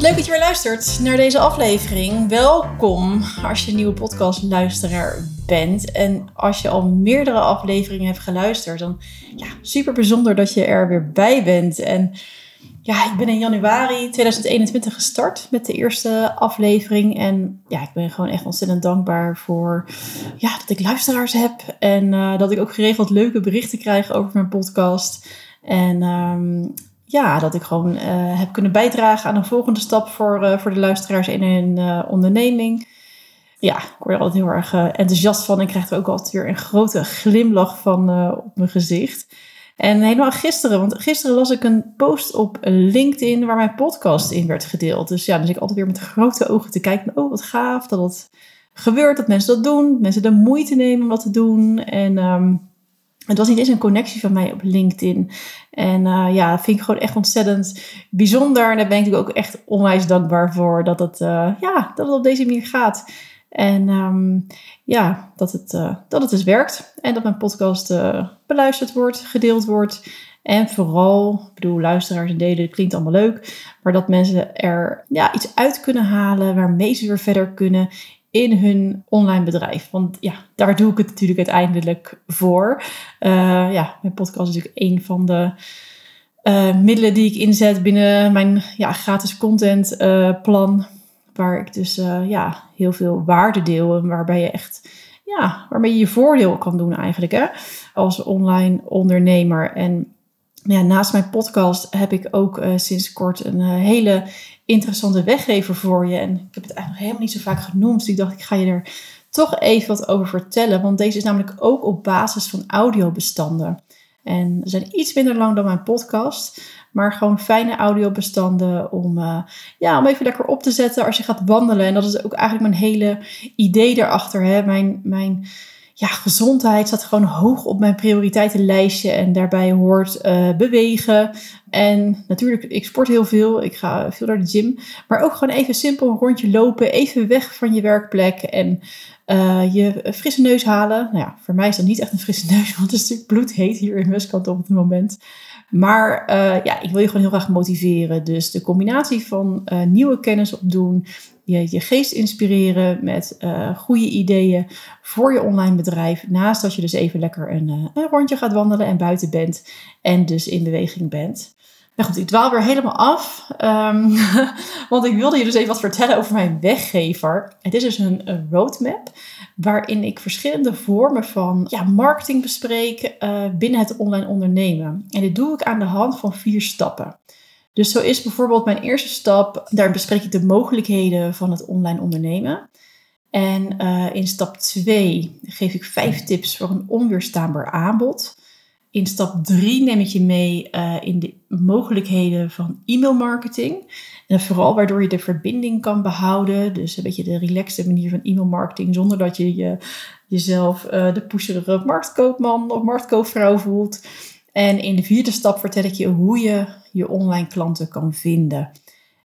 Leuk dat je weer luistert naar deze aflevering. Welkom als je een nieuwe podcastluisteraar bent. En als je al meerdere afleveringen hebt geluisterd, dan ja, super bijzonder dat je er weer bij bent. En ja, ik ben in januari 2021 gestart met de eerste aflevering. En ja, ik ben gewoon echt ontzettend dankbaar voor ja, dat ik luisteraars heb. En uh, dat ik ook geregeld leuke berichten krijg over mijn podcast. En um, ja, dat ik gewoon uh, heb kunnen bijdragen aan een volgende stap voor, uh, voor de luisteraars in een uh, onderneming. Ja, ik word er altijd heel erg enthousiast van. Ik krijg er ook altijd weer een grote glimlach van op mijn gezicht. En helemaal gisteren, want gisteren las ik een post op LinkedIn waar mijn podcast in werd gedeeld. Dus ja, dan zit ik altijd weer met grote ogen te kijken. Oh, wat gaaf dat het gebeurt, dat mensen dat doen. Mensen de moeite nemen om dat te doen. En um, het was niet eens een connectie van mij op LinkedIn. En uh, ja, vind ik gewoon echt ontzettend bijzonder. En daar ben ik ook echt onwijs dankbaar voor dat het, uh, ja, dat het op deze manier gaat. En um, ja, dat het, uh, dat het dus werkt. En dat mijn podcast beluisterd wordt, gedeeld wordt. En vooral, ik bedoel, luisteraars en delen, klinkt allemaal leuk. Maar dat mensen er ja, iets uit kunnen halen waarmee ze weer verder kunnen in hun online bedrijf. Want ja, daar doe ik het natuurlijk uiteindelijk voor. Uh, ja, mijn podcast is natuurlijk een van de uh, middelen die ik inzet binnen mijn ja, gratis content uh, plan. Waar ik dus ja, heel veel waarde deel en waarbij je echt ja, waarmee je je voordeel kan doen eigenlijk hè, als online ondernemer. En ja, naast mijn podcast heb ik ook sinds kort een hele interessante weggever voor je. En ik heb het eigenlijk helemaal niet zo vaak genoemd. Dus ik dacht, ik ga je er toch even wat over vertellen. Want deze is namelijk ook op basis van audiobestanden. En ze zijn iets minder lang dan mijn podcast. Maar gewoon fijne audiobestanden om, uh, ja, om even lekker op te zetten als je gaat wandelen. En dat is ook eigenlijk mijn hele idee erachter. Hè? Mijn, mijn ja, gezondheid staat gewoon hoog op mijn prioriteitenlijstje. En daarbij hoort uh, bewegen. En natuurlijk, ik sport heel veel. Ik ga veel naar de gym. Maar ook gewoon even simpel een rondje lopen. Even weg van je werkplek. En uh, je frisse neus halen. Nou ja, voor mij is dat niet echt een frisse neus. Want het is natuurlijk bloedheet hier in Westkant op het moment. Maar uh, ja, ik wil je gewoon heel graag motiveren. Dus de combinatie van nieuwe kennis opdoen, je, je geest inspireren met uh, goede ideeën voor je online bedrijf. Naast dat je dus even lekker een, een rondje gaat wandelen en buiten bent en dus in beweging bent. Nou goed, ik dwaal weer helemaal af. Um, want ik wilde je dus even wat vertellen over mijn weggever. Het is dus een, roadmap waarin ik verschillende vormen van ja, marketing bespreek uh, binnen het online ondernemen. En dit doe ik aan de hand van vier stappen. Dus zo is bijvoorbeeld mijn eerste stap, daar bespreek ik de mogelijkheden van het online ondernemen. En uh, in stap 2 geef ik vijf tips voor een onweerstaanbaar aanbod. In stap 3 neem ik je mee uh, in de mogelijkheden van e-mailmarketing. En vooral waardoor je de verbinding kan behouden. Dus een beetje de relaxte manier van e-mailmarketing. Zonder dat je, je jezelf uh, de pusherige marktkoopman of marktkoopvrouw voelt. En in de vierde stap vertel ik je hoe je je online klanten kan vinden.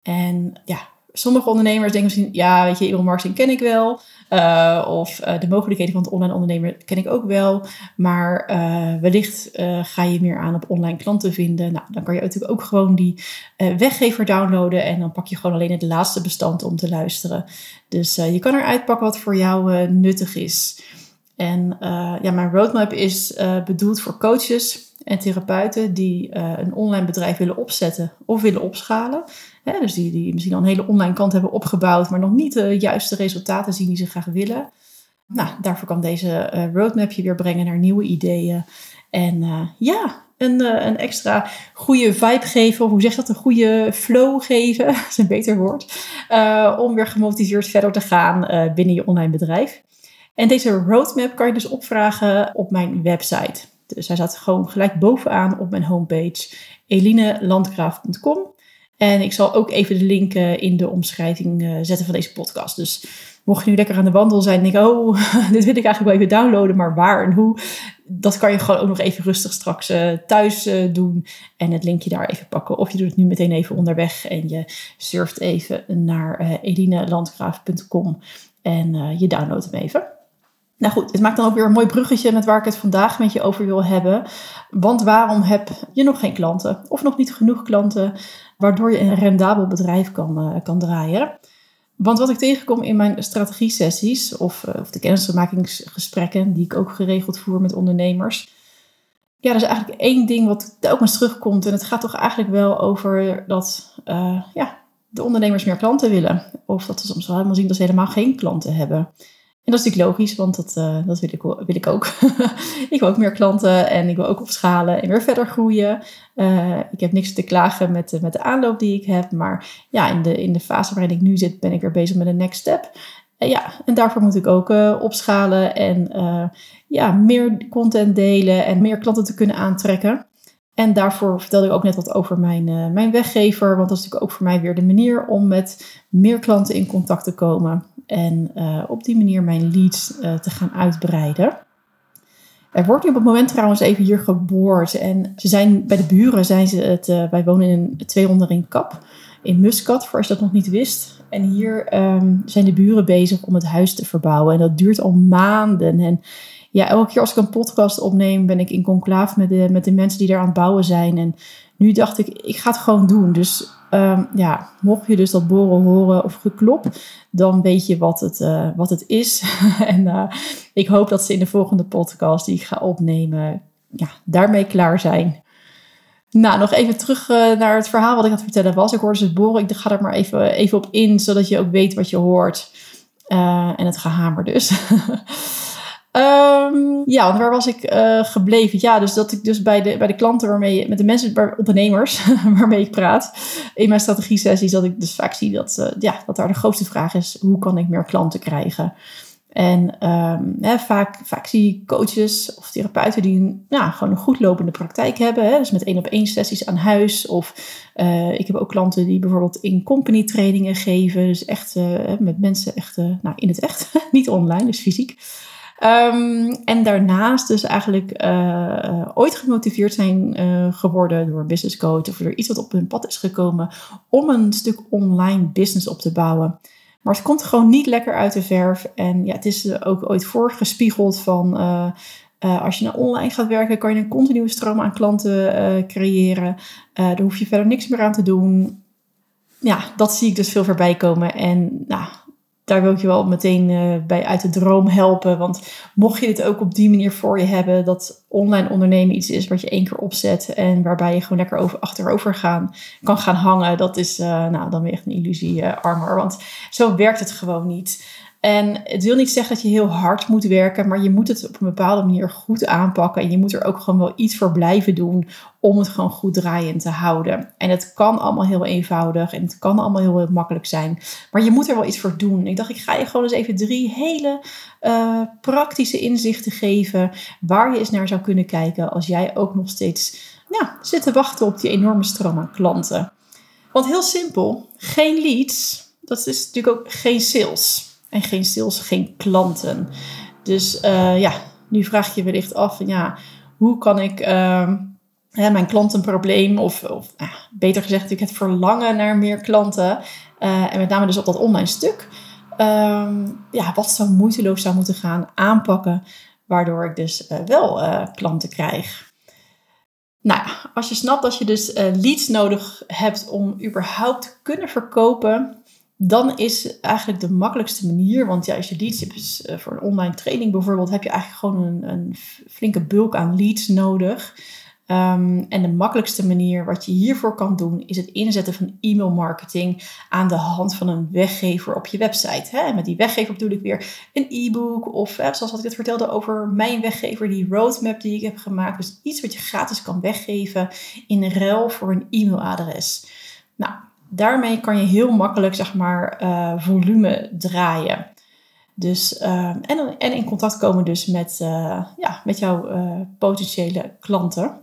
En ja, sommige ondernemers denken misschien, ja, weet je, e-mailmarketing ken ik wel. Uh, of uh, de mogelijkheden van het online ondernemen ken ik ook wel. Maar uh, wellicht ga je meer aan op online klanten vinden. Nou, dan kan je natuurlijk ook gewoon die weggever downloaden. En dan pak je gewoon alleen het laatste bestand om te luisteren. Dus je kan eruit pakken wat voor jou nuttig is. En ja, mijn roadmap is bedoeld voor coaches en therapeuten die uh, een online bedrijf willen opzetten of willen opschalen. Hè, dus die, die misschien al een hele online kant hebben opgebouwd, maar nog niet de juiste resultaten zien die ze graag willen. Nou, daarvoor kan deze uh, roadmap je weer brengen naar nieuwe ideeën. En uh, ja, een, een extra goede vibe geven, of hoe zeg je dat, een goede flow geven, dat is een beter woord, om weer gemotiveerd verder te gaan binnen je online bedrijf. En deze roadmap kan je dus opvragen op mijn website. Dus hij staat gewoon gelijk bovenaan op mijn homepage elinelandgraaf.com. En ik zal ook even de link in de omschrijving eh, zetten van deze podcast. Dus mocht je nu lekker aan de wandel zijn en denken, oh, dit wil ik eigenlijk wel even downloaden, maar waar en hoe? Dat kan je gewoon ook nog even rustig straks uh, thuis doen en het linkje daar even pakken. Of je doet het nu meteen even onderweg en je surft even naar elinelandgraaf.com en je downloadt hem even. Nou goed, het maakt dan ook weer een mooi bruggetje met waar ik het vandaag met je over wil hebben. Want waarom heb je nog geen klanten of nog niet genoeg klanten waardoor je een rendabel bedrijf kan, kan draaien? Want wat ik tegenkom in mijn strategie-sessies of, of de kennismakingsgesprekken, die ik ook geregeld voer met ondernemers. Ja, er is eigenlijk één ding wat telkens terugkomt. En het gaat toch eigenlijk wel over dat uh, ja, de ondernemers meer klanten willen. Of dat ze soms wel helemaal zien dat ze helemaal geen klanten hebben. En dat is natuurlijk logisch, want dat, uh, dat wil, ik, wil ik ook. ik wil ook meer klanten en ik wil ook opschalen en weer verder groeien. Uh, ik heb niks te klagen met de, met de aanloop die ik heb. Maar ja, in de, in de fase waarin ik nu zit, ben ik weer bezig met een next step. En ja, en daarvoor moet ik ook uh, opschalen en ja, meer content delen en meer klanten te kunnen aantrekken. En daarvoor vertelde ik ook net wat over mijn, mijn weggever. Want dat is natuurlijk ook voor mij weer de manier om met meer klanten in contact te komen. En uh, op die manier mijn leads uh, te gaan uitbreiden. Er wordt nu op het moment trouwens even hier geboord. En ze zijn, bij de buren zijn ze het. wij wonen in een 200 in Kap. In Muscat, voor als je dat nog niet wist. En hier um, zijn de buren bezig om het huis te verbouwen. En dat duurt al maanden. En ja, elke keer als ik een podcast opneem, ben ik in conclave met de, met de mensen die daar aan het bouwen zijn. En nu dacht ik, ik ga het gewoon doen. Dus um, ja, mocht je dus dat boren horen of geklop, dan weet je wat het, uh, wat het is. en uh, ik hoop dat ze in de volgende podcast die ik ga opnemen, ja, daarmee klaar zijn. Nou, nog even terug uh, naar het verhaal wat ik aan het vertellen was. Ik hoorde ze het boren. Ik ga er maar even, even op in, zodat je ook weet wat je hoort. en het gehamer dus. Um, ja, want waar was ik uh, gebleven? Ja, dus dat ik dus bij de, bij de klanten waarmee, met de mensen, ondernemers waarmee ik praat in mijn strategie-sessies, dat ik dus vaak zie dat, uh, ja, dat daar de grootste vraag is: hoe kan ik meer klanten krijgen? En um, hè, vaak, vaak zie ik coaches of therapeuten die nou, gewoon een goed lopende praktijk hebben. Hè, dus met één op één sessies aan huis. Of uh, ik heb ook klanten die bijvoorbeeld in company trainingen geven. Dus echt met mensen echt nou, in het echt, niet online, dus fysiek. Um, en daarnaast dus eigenlijk uh, ooit gemotiveerd zijn uh, geworden door een business coach of door iets wat op hun pad is gekomen om een stuk online business op te bouwen. Maar het komt gewoon niet lekker uit de verf. En ja, het is ook ooit voorgespiegeld van als je naar online gaat werken, kan je een continue stroom aan klanten creëren. daar hoef je verder niks meer aan te doen. Ja, dat zie ik dus veel voorbij komen. En nou, daar wil ik je wel meteen uh, bij uit de droom helpen. Want mocht je dit ook op die manier voor je hebben, dat online ondernemen iets is wat je één keer opzet en waarbij je gewoon lekker over, achterover gaan, kan gaan hangen, dat is uh, nou, dan weer echt een illusie, uh, armer. Want zo werkt het gewoon niet. En het wil niet zeggen dat je heel hard moet werken, maar je moet het op een bepaalde manier goed aanpakken. En je moet er ook gewoon wel iets voor blijven doen om het gewoon goed draaiend te houden. En het kan allemaal heel eenvoudig en het kan allemaal heel, makkelijk zijn. Maar je moet er wel iets voor doen. Ik dacht, ik ga je gewoon eens even drie hele uh, praktische inzichten geven waar je eens naar zou kunnen kijken als jij ook nog steeds ja, zit te wachten op die enorme stroom aan klanten. Want heel simpel, geen leads, dat is natuurlijk ook geen sales. En geen sales, geen klanten. Dus uh, ja, nu vraag je wellicht af, ja, hoe kan ik uh, mijn klantenprobleem, of, of beter gezegd, ik het verlangen naar meer klanten, eh, en met name dus op dat online stuk, ehm, ja, wat zo moeiteloos zou moeten gaan aanpakken, waardoor ik dus wel klanten krijg. Nou ja, als je snapt dat je dus leads nodig hebt om überhaupt te kunnen verkopen, dan is eigenlijk de makkelijkste manier, want ja, als je leads hebt eh, voor een online training bijvoorbeeld, heb je eigenlijk gewoon een, een flinke bulk aan leads nodig. Um, en de makkelijkste manier wat je hiervoor kan doen, is het inzetten van e-mail marketing aan de hand van een weggever op je website. Hè? En met die weggever bedoel ik weer een e-book of zoals wat ik het vertelde over mijn weggever, die roadmap die ik heb gemaakt. Dus iets wat je gratis kan weggeven in ruil voor een e-mailadres. Nou, daarmee kan je heel makkelijk zeg maar, uh, volume draaien. Dus, ehm, en, en in contact komen dus met, ja, met jouw potentiële klanten.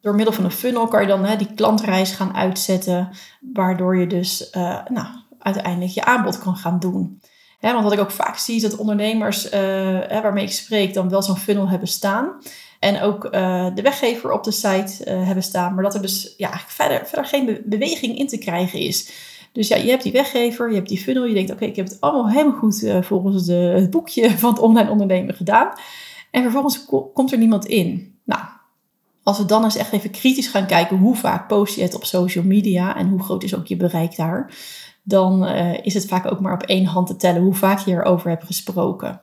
Door middel van een funnel kan je dan hè, die klantreis gaan uitzetten, waardoor je dus nou, uiteindelijk je aanbod kan gaan doen. want wat ik ook vaak zie is dat ondernemers waarmee ik spreek dan wel zo'n funnel hebben staan. En ook uh, de weggever op de site uh, hebben staan. Maar dat er dus ja, verder, verder geen beweging in te krijgen is. Dus ja, je hebt die weggever, je hebt die funnel. Je denkt, oké, ik heb het allemaal helemaal goed uh, volgens de, het boekje van het online ondernemen gedaan. En vervolgens komt er niemand in. Nou, als we dan eens echt even kritisch gaan kijken hoe vaak post je het op social media en hoe groot is ook je bereik daar, dan is het vaak ook maar op één hand te tellen hoe vaak je erover hebt gesproken.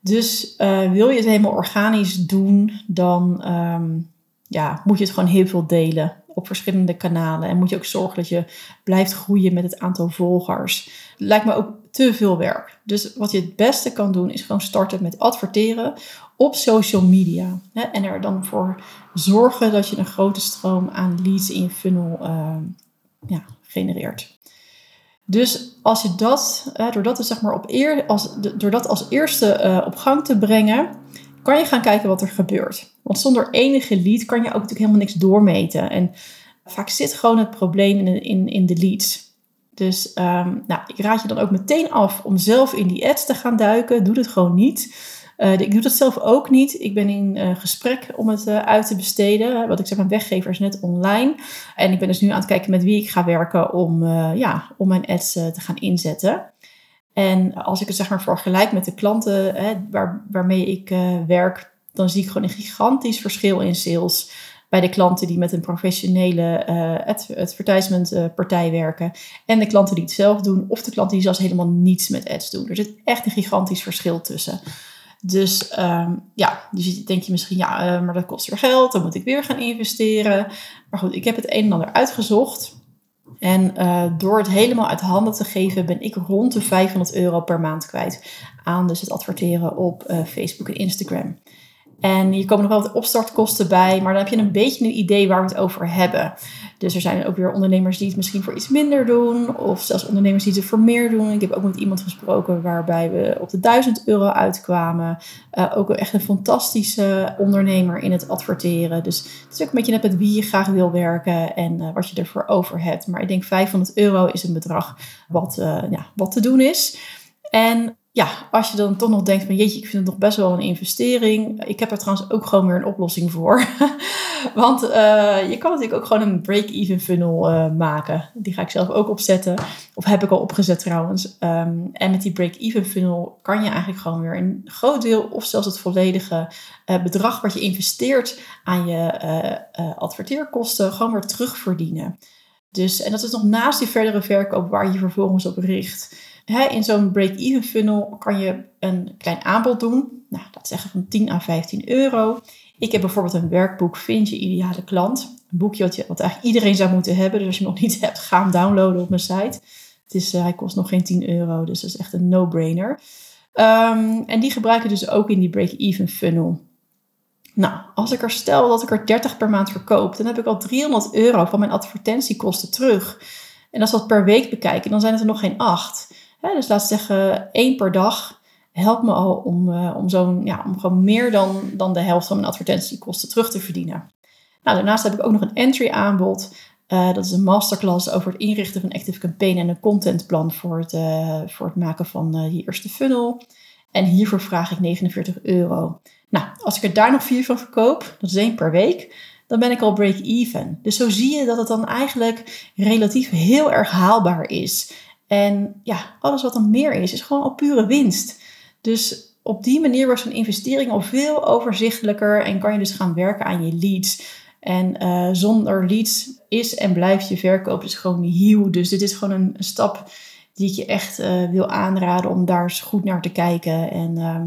Dus uh, wil je het helemaal organisch doen, dan um, ja, moet je het gewoon heel veel delen op verschillende kanalen. En moet je ook zorgen dat je blijft groeien met het aantal volgers. Lijkt me ook te veel werk. Dus wat je het beste kan doen, is gewoon starten met adverteren op social media. Hè, en er dan voor zorgen dat je een grote stroom aan leads in je funnel uh, ja, genereert. Dus als je dat, door dat dus zeg maar op als, als eerste uh, op gang te brengen, kan je gaan kijken wat er gebeurt. Want zonder enige lead kan je ook natuurlijk helemaal niks doormeten. En vaak zit gewoon het probleem in, in, in de leads. Dus um, nou, ik raad je dan ook meteen af om zelf in die ads te gaan duiken. Doe het gewoon niet. Uh, ik doe dat zelf ook niet. Ik ben in uh, gesprek om het uh, uit te besteden. Wat ik zeg, mijn weggever is net online. En ik ben dus nu aan het kijken met wie ik ga werken om, ja, om mijn ads te gaan inzetten. En als ik het zeg maar vergelijk met de klanten hè, waar, waarmee ik werk, dan zie ik gewoon een gigantisch verschil in sales bij de klanten die met een professionele uh, werken. En de klanten die het zelf doen. Of de klanten die zelfs helemaal niets met ads doen. Er zit echt een gigantisch verschil tussen. Dus um, ja, dus denk je misschien, ja, uh, maar dat kost weer geld, dan moet ik weer gaan investeren. Maar goed, ik heb het een en ander uitgezocht. En uh, door het helemaal uit handen te geven, ben ik rond de 500 euro per maand kwijt aan dus het adverteren op uh, Facebook en Instagram. En hier komen nog wel wat opstartkosten bij, maar dan heb je een beetje een idee waar we het over hebben. Dus er zijn ook weer ondernemers die het misschien voor iets minder doen, of zelfs ondernemers die het voor meer doen. Ik heb ook met iemand gesproken waarbij we op de 1000 euro uitkwamen. Uh, ook echt een fantastische ondernemer in het adverteren. Dus het is ook een beetje net met wie je graag wil werken en uh, wat je ervoor over hebt. Maar ik denk 500 euro is een bedrag wat, uh, ja, wat te doen is. En ja, als je dan toch nog denkt van jeetje, ik vind het nog best wel een investering. Ik heb er trouwens ook gewoon weer een oplossing voor. Want uh, je kan natuurlijk ook gewoon een break-even funnel uh, maken. Die ga ik zelf ook opzetten. Of heb ik al opgezet trouwens. Um, en met die break-even funnel kan je eigenlijk gewoon weer een groot deel of zelfs het volledige uh, bedrag wat je investeert aan je adverteerkosten gewoon weer terugverdienen. Dus, en dat is nog naast die verdere verkoop waar je vervolgens op richt in zo'n break-even funnel kan je een klein aanbod doen. Nou, dat zeggen van 10 à 15 euro. Ik heb bijvoorbeeld een werkboek Vind je ideale klant. Een boekje wat, je, wat eigenlijk iedereen zou moeten hebben. Dus als je hem nog niet hebt, ga hem downloaden op mijn site. Het is, uh, hij kost nog geen 10 euro, dus dat is echt een no-brainer. Um, en die gebruiken dus ook in die break-even funnel. Nou, als ik er stel dat ik er 30 per maand verkoop, dan heb ik al 300 euro van mijn advertentiekosten terug. En als we dat per week bekijken, dan zijn het er nog geen 8 dus laat zeggen, één per dag helpt me al om, uh, om, zo'n, ja, om gewoon meer dan, dan de helft van mijn advertentiekosten terug te verdienen. Nou, daarnaast heb ik ook nog een entry aanbod. Uh, dat is een masterclass over het inrichten van Active Campaign en een contentplan voor het, uh, voor het maken van die eerste funnel. En hiervoor vraag ik 49 euro. Nou, als ik er daar nog vier van verkoop, dat is één per week, dan ben ik al break-even. Dus zo zie je dat het dan eigenlijk relatief heel erg haalbaar is. En ja, alles wat dan meer is, is gewoon al pure winst. Dus op die manier wordt zo'n investering al veel overzichtelijker en kan je dus gaan werken aan je leads. En uh, zonder leads is en blijft je verkoop dus gewoon nieuw. Dus dit is gewoon een, stap die ik je echt uh, wil aanraden om daar eens goed naar te kijken. En uh,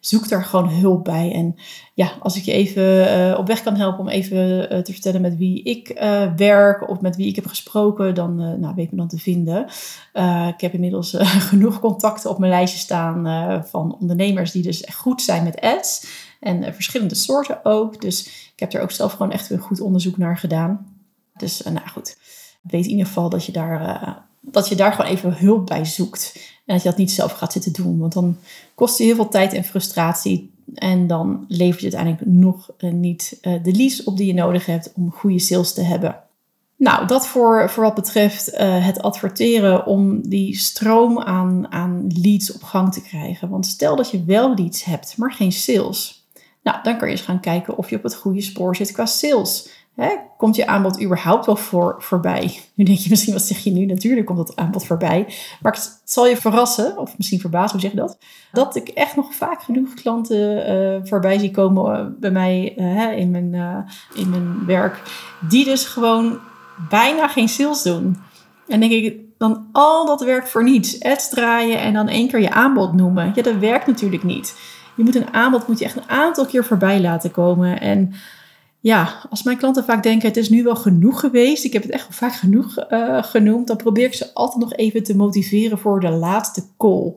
zoek daar gewoon hulp bij. En ja, als ik je even uh, op weg kan helpen om even uh, te vertellen met wie ik uh, werk of met wie ik heb gesproken, dan nou, weet me dan te vinden. ik heb inmiddels genoeg contacten op mijn lijstje staan van ondernemers die dus echt goed zijn met ads. En verschillende soorten ook. Dus ik heb er ook zelf gewoon echt een goed onderzoek naar gedaan. Dus nou goed, weet in ieder geval dat je daar, dat je daar gewoon even hulp bij zoekt. En dat je dat niet zelf gaat zitten doen. Want dan kost je heel veel tijd en frustratie. En dan levert je uiteindelijk nog eh, niet uh, de leads op die je nodig hebt om goede sales te hebben. Nou, dat voor, voor wat betreft uh, het adverteren om die stroom aan, aan leads op gang te krijgen. Want stel dat je wel leads hebt, maar geen sales. Nou, dan kan je eens gaan kijken of je op het goede spoor zit qua sales. Hè, komt je aanbod überhaupt wel voor, voorbij? Nu denk je misschien, wat zeg je nu? Natuurlijk komt dat aanbod voorbij. Maar het zal je verrassen, of misschien verbazen, hoe zeg je dat? Dat ik echt nog vaak genoeg klanten uh, voorbij zie komen bij mij uh, in, mijn, in mijn werk. Die dus gewoon bijna geen sales doen. En denk ik, dan al dat werk voor niets. Ads draaien en dan één keer je aanbod noemen. Ja, dat werkt natuurlijk niet. Je moet een aanbod moet je echt een aantal keer voorbij laten komen. En ja, als mijn klanten vaak denken, het is nu wel genoeg geweest. Ik heb het echt vaak genoeg uh, genoemd. Dan probeer ik ze altijd nog even te motiveren voor de laatste call.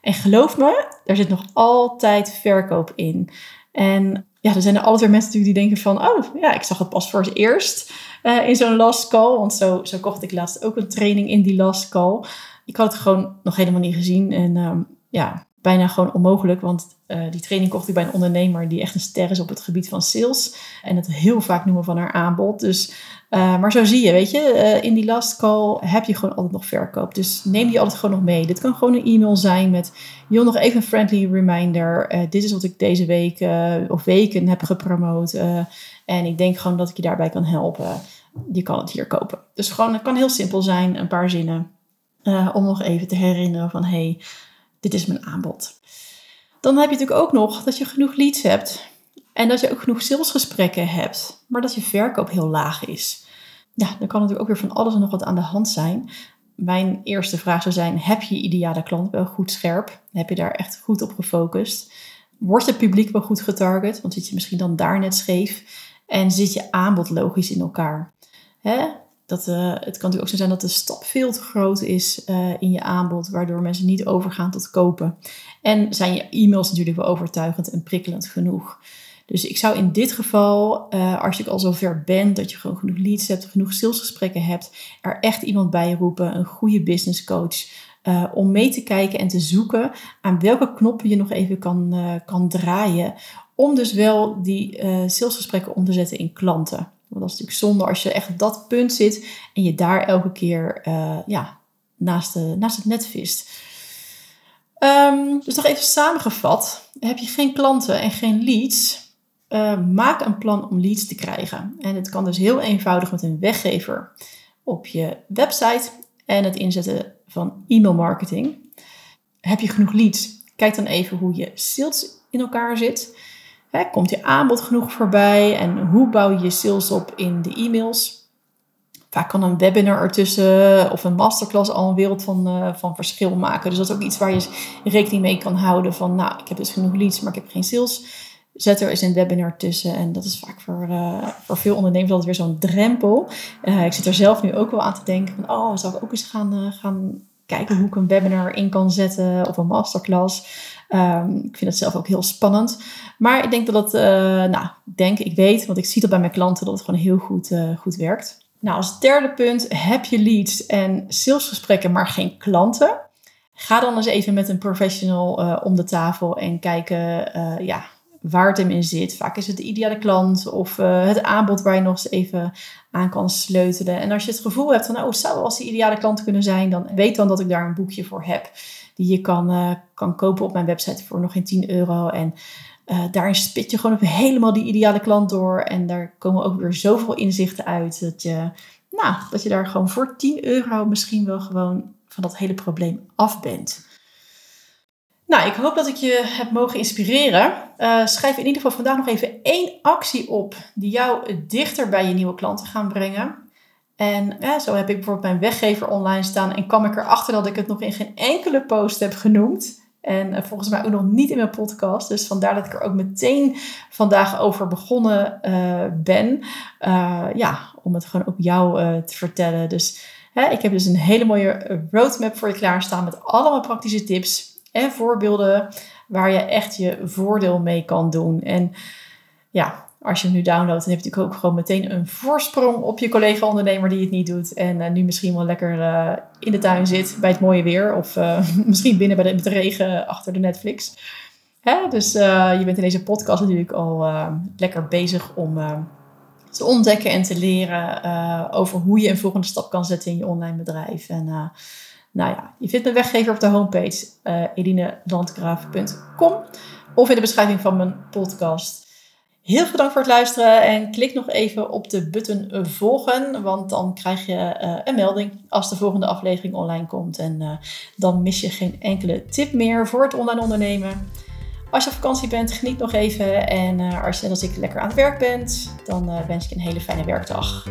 En geloof me, er zit nog altijd verkoop in. En ja, er zijn er altijd weer mensen die denken van, oh ja, ik zag het pas voor het eerst uh, in zo'n last call. Want zo, zo kocht ik laatst ook een training in die last call. Ik had het gewoon nog helemaal niet gezien. En um, ja, bijna gewoon onmogelijk. Want uh, die training kocht ik bij een ondernemer die echt een ster is op het gebied van sales. En het heel vaak noemen van haar aanbod. Dus, uh, maar zo zie je, weet je, uh, in die last call heb je gewoon altijd nog verkoop. Dus neem die altijd gewoon nog mee. Dit kan gewoon een e-mail zijn met, joh, nog even een friendly reminder. dit is wat ik deze week of weken heb gepromoot. en ik denk gewoon dat ik je daarbij kan helpen. Je kan het hier kopen. Dus gewoon, het kan heel simpel zijn, een paar zinnen. om nog even te herinneren van, hey, dit is mijn aanbod. Dan heb je natuurlijk ook nog dat je genoeg leads hebt. En dat je ook genoeg salesgesprekken hebt. Maar dat je verkoop heel laag is. Ja, dan kan natuurlijk ook weer van alles en nog wat aan de hand zijn. Mijn eerste vraag zou zijn: heb je ideale klant wel goed scherp? Heb je daar echt goed op gefocust? Wordt het publiek wel goed getarget? Want zit je misschien dan daar net scheef? En zit je aanbod logisch in elkaar? Dat, uh, het kan natuurlijk ook zo zijn dat de stap veel te groot is uh, in je aanbod, waardoor mensen niet overgaan tot kopen. En zijn je e-mails natuurlijk wel overtuigend en prikkelend genoeg. Dus ik zou in dit geval, uh, als je al zover bent dat je gewoon genoeg leads hebt, genoeg salesgesprekken hebt, er echt iemand bij roepen, een goede business coach, om mee te kijken en te zoeken aan welke knoppen je nog even kan, kan draaien. Om dus wel die salesgesprekken om te zetten in klanten. Want dat is natuurlijk zonde als je echt op dat punt zit en je daar elke keer uh, ja, naast, de, naast het net vist. Um, dus nog even samengevat. Heb je geen klanten en geen leads, uh, maak een plan om leads te krijgen. En het kan dus heel eenvoudig met een weggever op je website en het inzetten van e-mail marketing. Heb je genoeg leads? Kijk dan even hoe je sales in elkaar zit. Komt je aanbod genoeg voorbij en hoe bouw je je sales op in de e-mails? Vaak kan een webinar ertussen of een masterclass al een wereld van, uh, van verschil maken. Dus dat is ook iets waar je rekening mee kan houden van, nou, ik heb dus genoeg leads, maar ik heb geen sales. Zet er eens een webinar tussen. En dat is vaak voor, uh, voor veel ondernemers altijd weer zo'n drempel. Uh, ik zit er zelf nu ook wel aan te denken van, oh, zou ik ook eens gaan, gaan kijken hoe ik een webinar in kan zetten of een masterclass. Um, ik vind het zelf ook heel spannend. Maar ik denk dat het, uh, nou, ik denk, ik weet, want ik zie dat bij mijn klanten, dat het gewoon heel goed, uh, goed werkt. Nou, als derde punt, heb je leads en salesgesprekken, maar geen klanten? Ga dan eens even met een professional uh, om de tafel en kijken ja, waar het hem in zit. Vaak is het de ideale klant of het aanbod waar je nog eens even aan kan sleutelen. En als je het gevoel hebt van, oh, zou wel als ideale klant kunnen zijn, dan weet dan dat ik daar een boekje voor heb die je kan, uh, kan kopen op mijn website voor nog geen 10 euro. En uh, daarin spit je gewoon helemaal die ideale klant door. En daar komen ook weer zoveel inzichten uit dat je, nou, dat je daar gewoon voor 10 euro misschien wel gewoon van dat hele probleem af bent. Nou, ik hoop dat ik je heb mogen inspireren. Uh, schrijf in ieder geval vandaag nog even één actie op die jou dichter bij je nieuwe klanten gaan brengen. En ja, zo heb ik bijvoorbeeld mijn weggever online staan en kwam ik erachter dat ik het nog in geen enkele post heb genoemd. En uh, volgens mij ook nog niet in mijn podcast. Dus vandaar dat ik er ook meteen vandaag over begonnen uh, ben. Ja, om het gewoon op jou te vertellen. Dus hè, ik heb dus een hele mooie roadmap voor je klaarstaan met allemaal praktische tips en voorbeelden waar je echt je voordeel mee kan doen. En ja, als je hem nu downloadt, dan heb je natuurlijk ook gewoon meteen een voorsprong op je collega-ondernemer die het niet doet. En uh, nu misschien wel lekker uh, in de tuin zit bij het mooie weer. Of uh, misschien binnen bij de regen achter de Netflix. Hè? Dus je bent in deze podcast natuurlijk al lekker bezig om te ontdekken en te leren over hoe je een volgende stap kan zetten in je online bedrijf. En nou ja, je vindt mijn weggever op de homepage uh, of in de beschrijving van mijn podcast. Heel veel dank voor het luisteren en klik nog even op de button volgen, want dan krijg je uh, een melding als de volgende aflevering online komt. En uh, dan mis je geen enkele tip meer voor het online ondernemen. Als je op vakantie bent, geniet nog even. En als je net als ik lekker aan het werk bent, dan wens ik een hele fijne werkdag.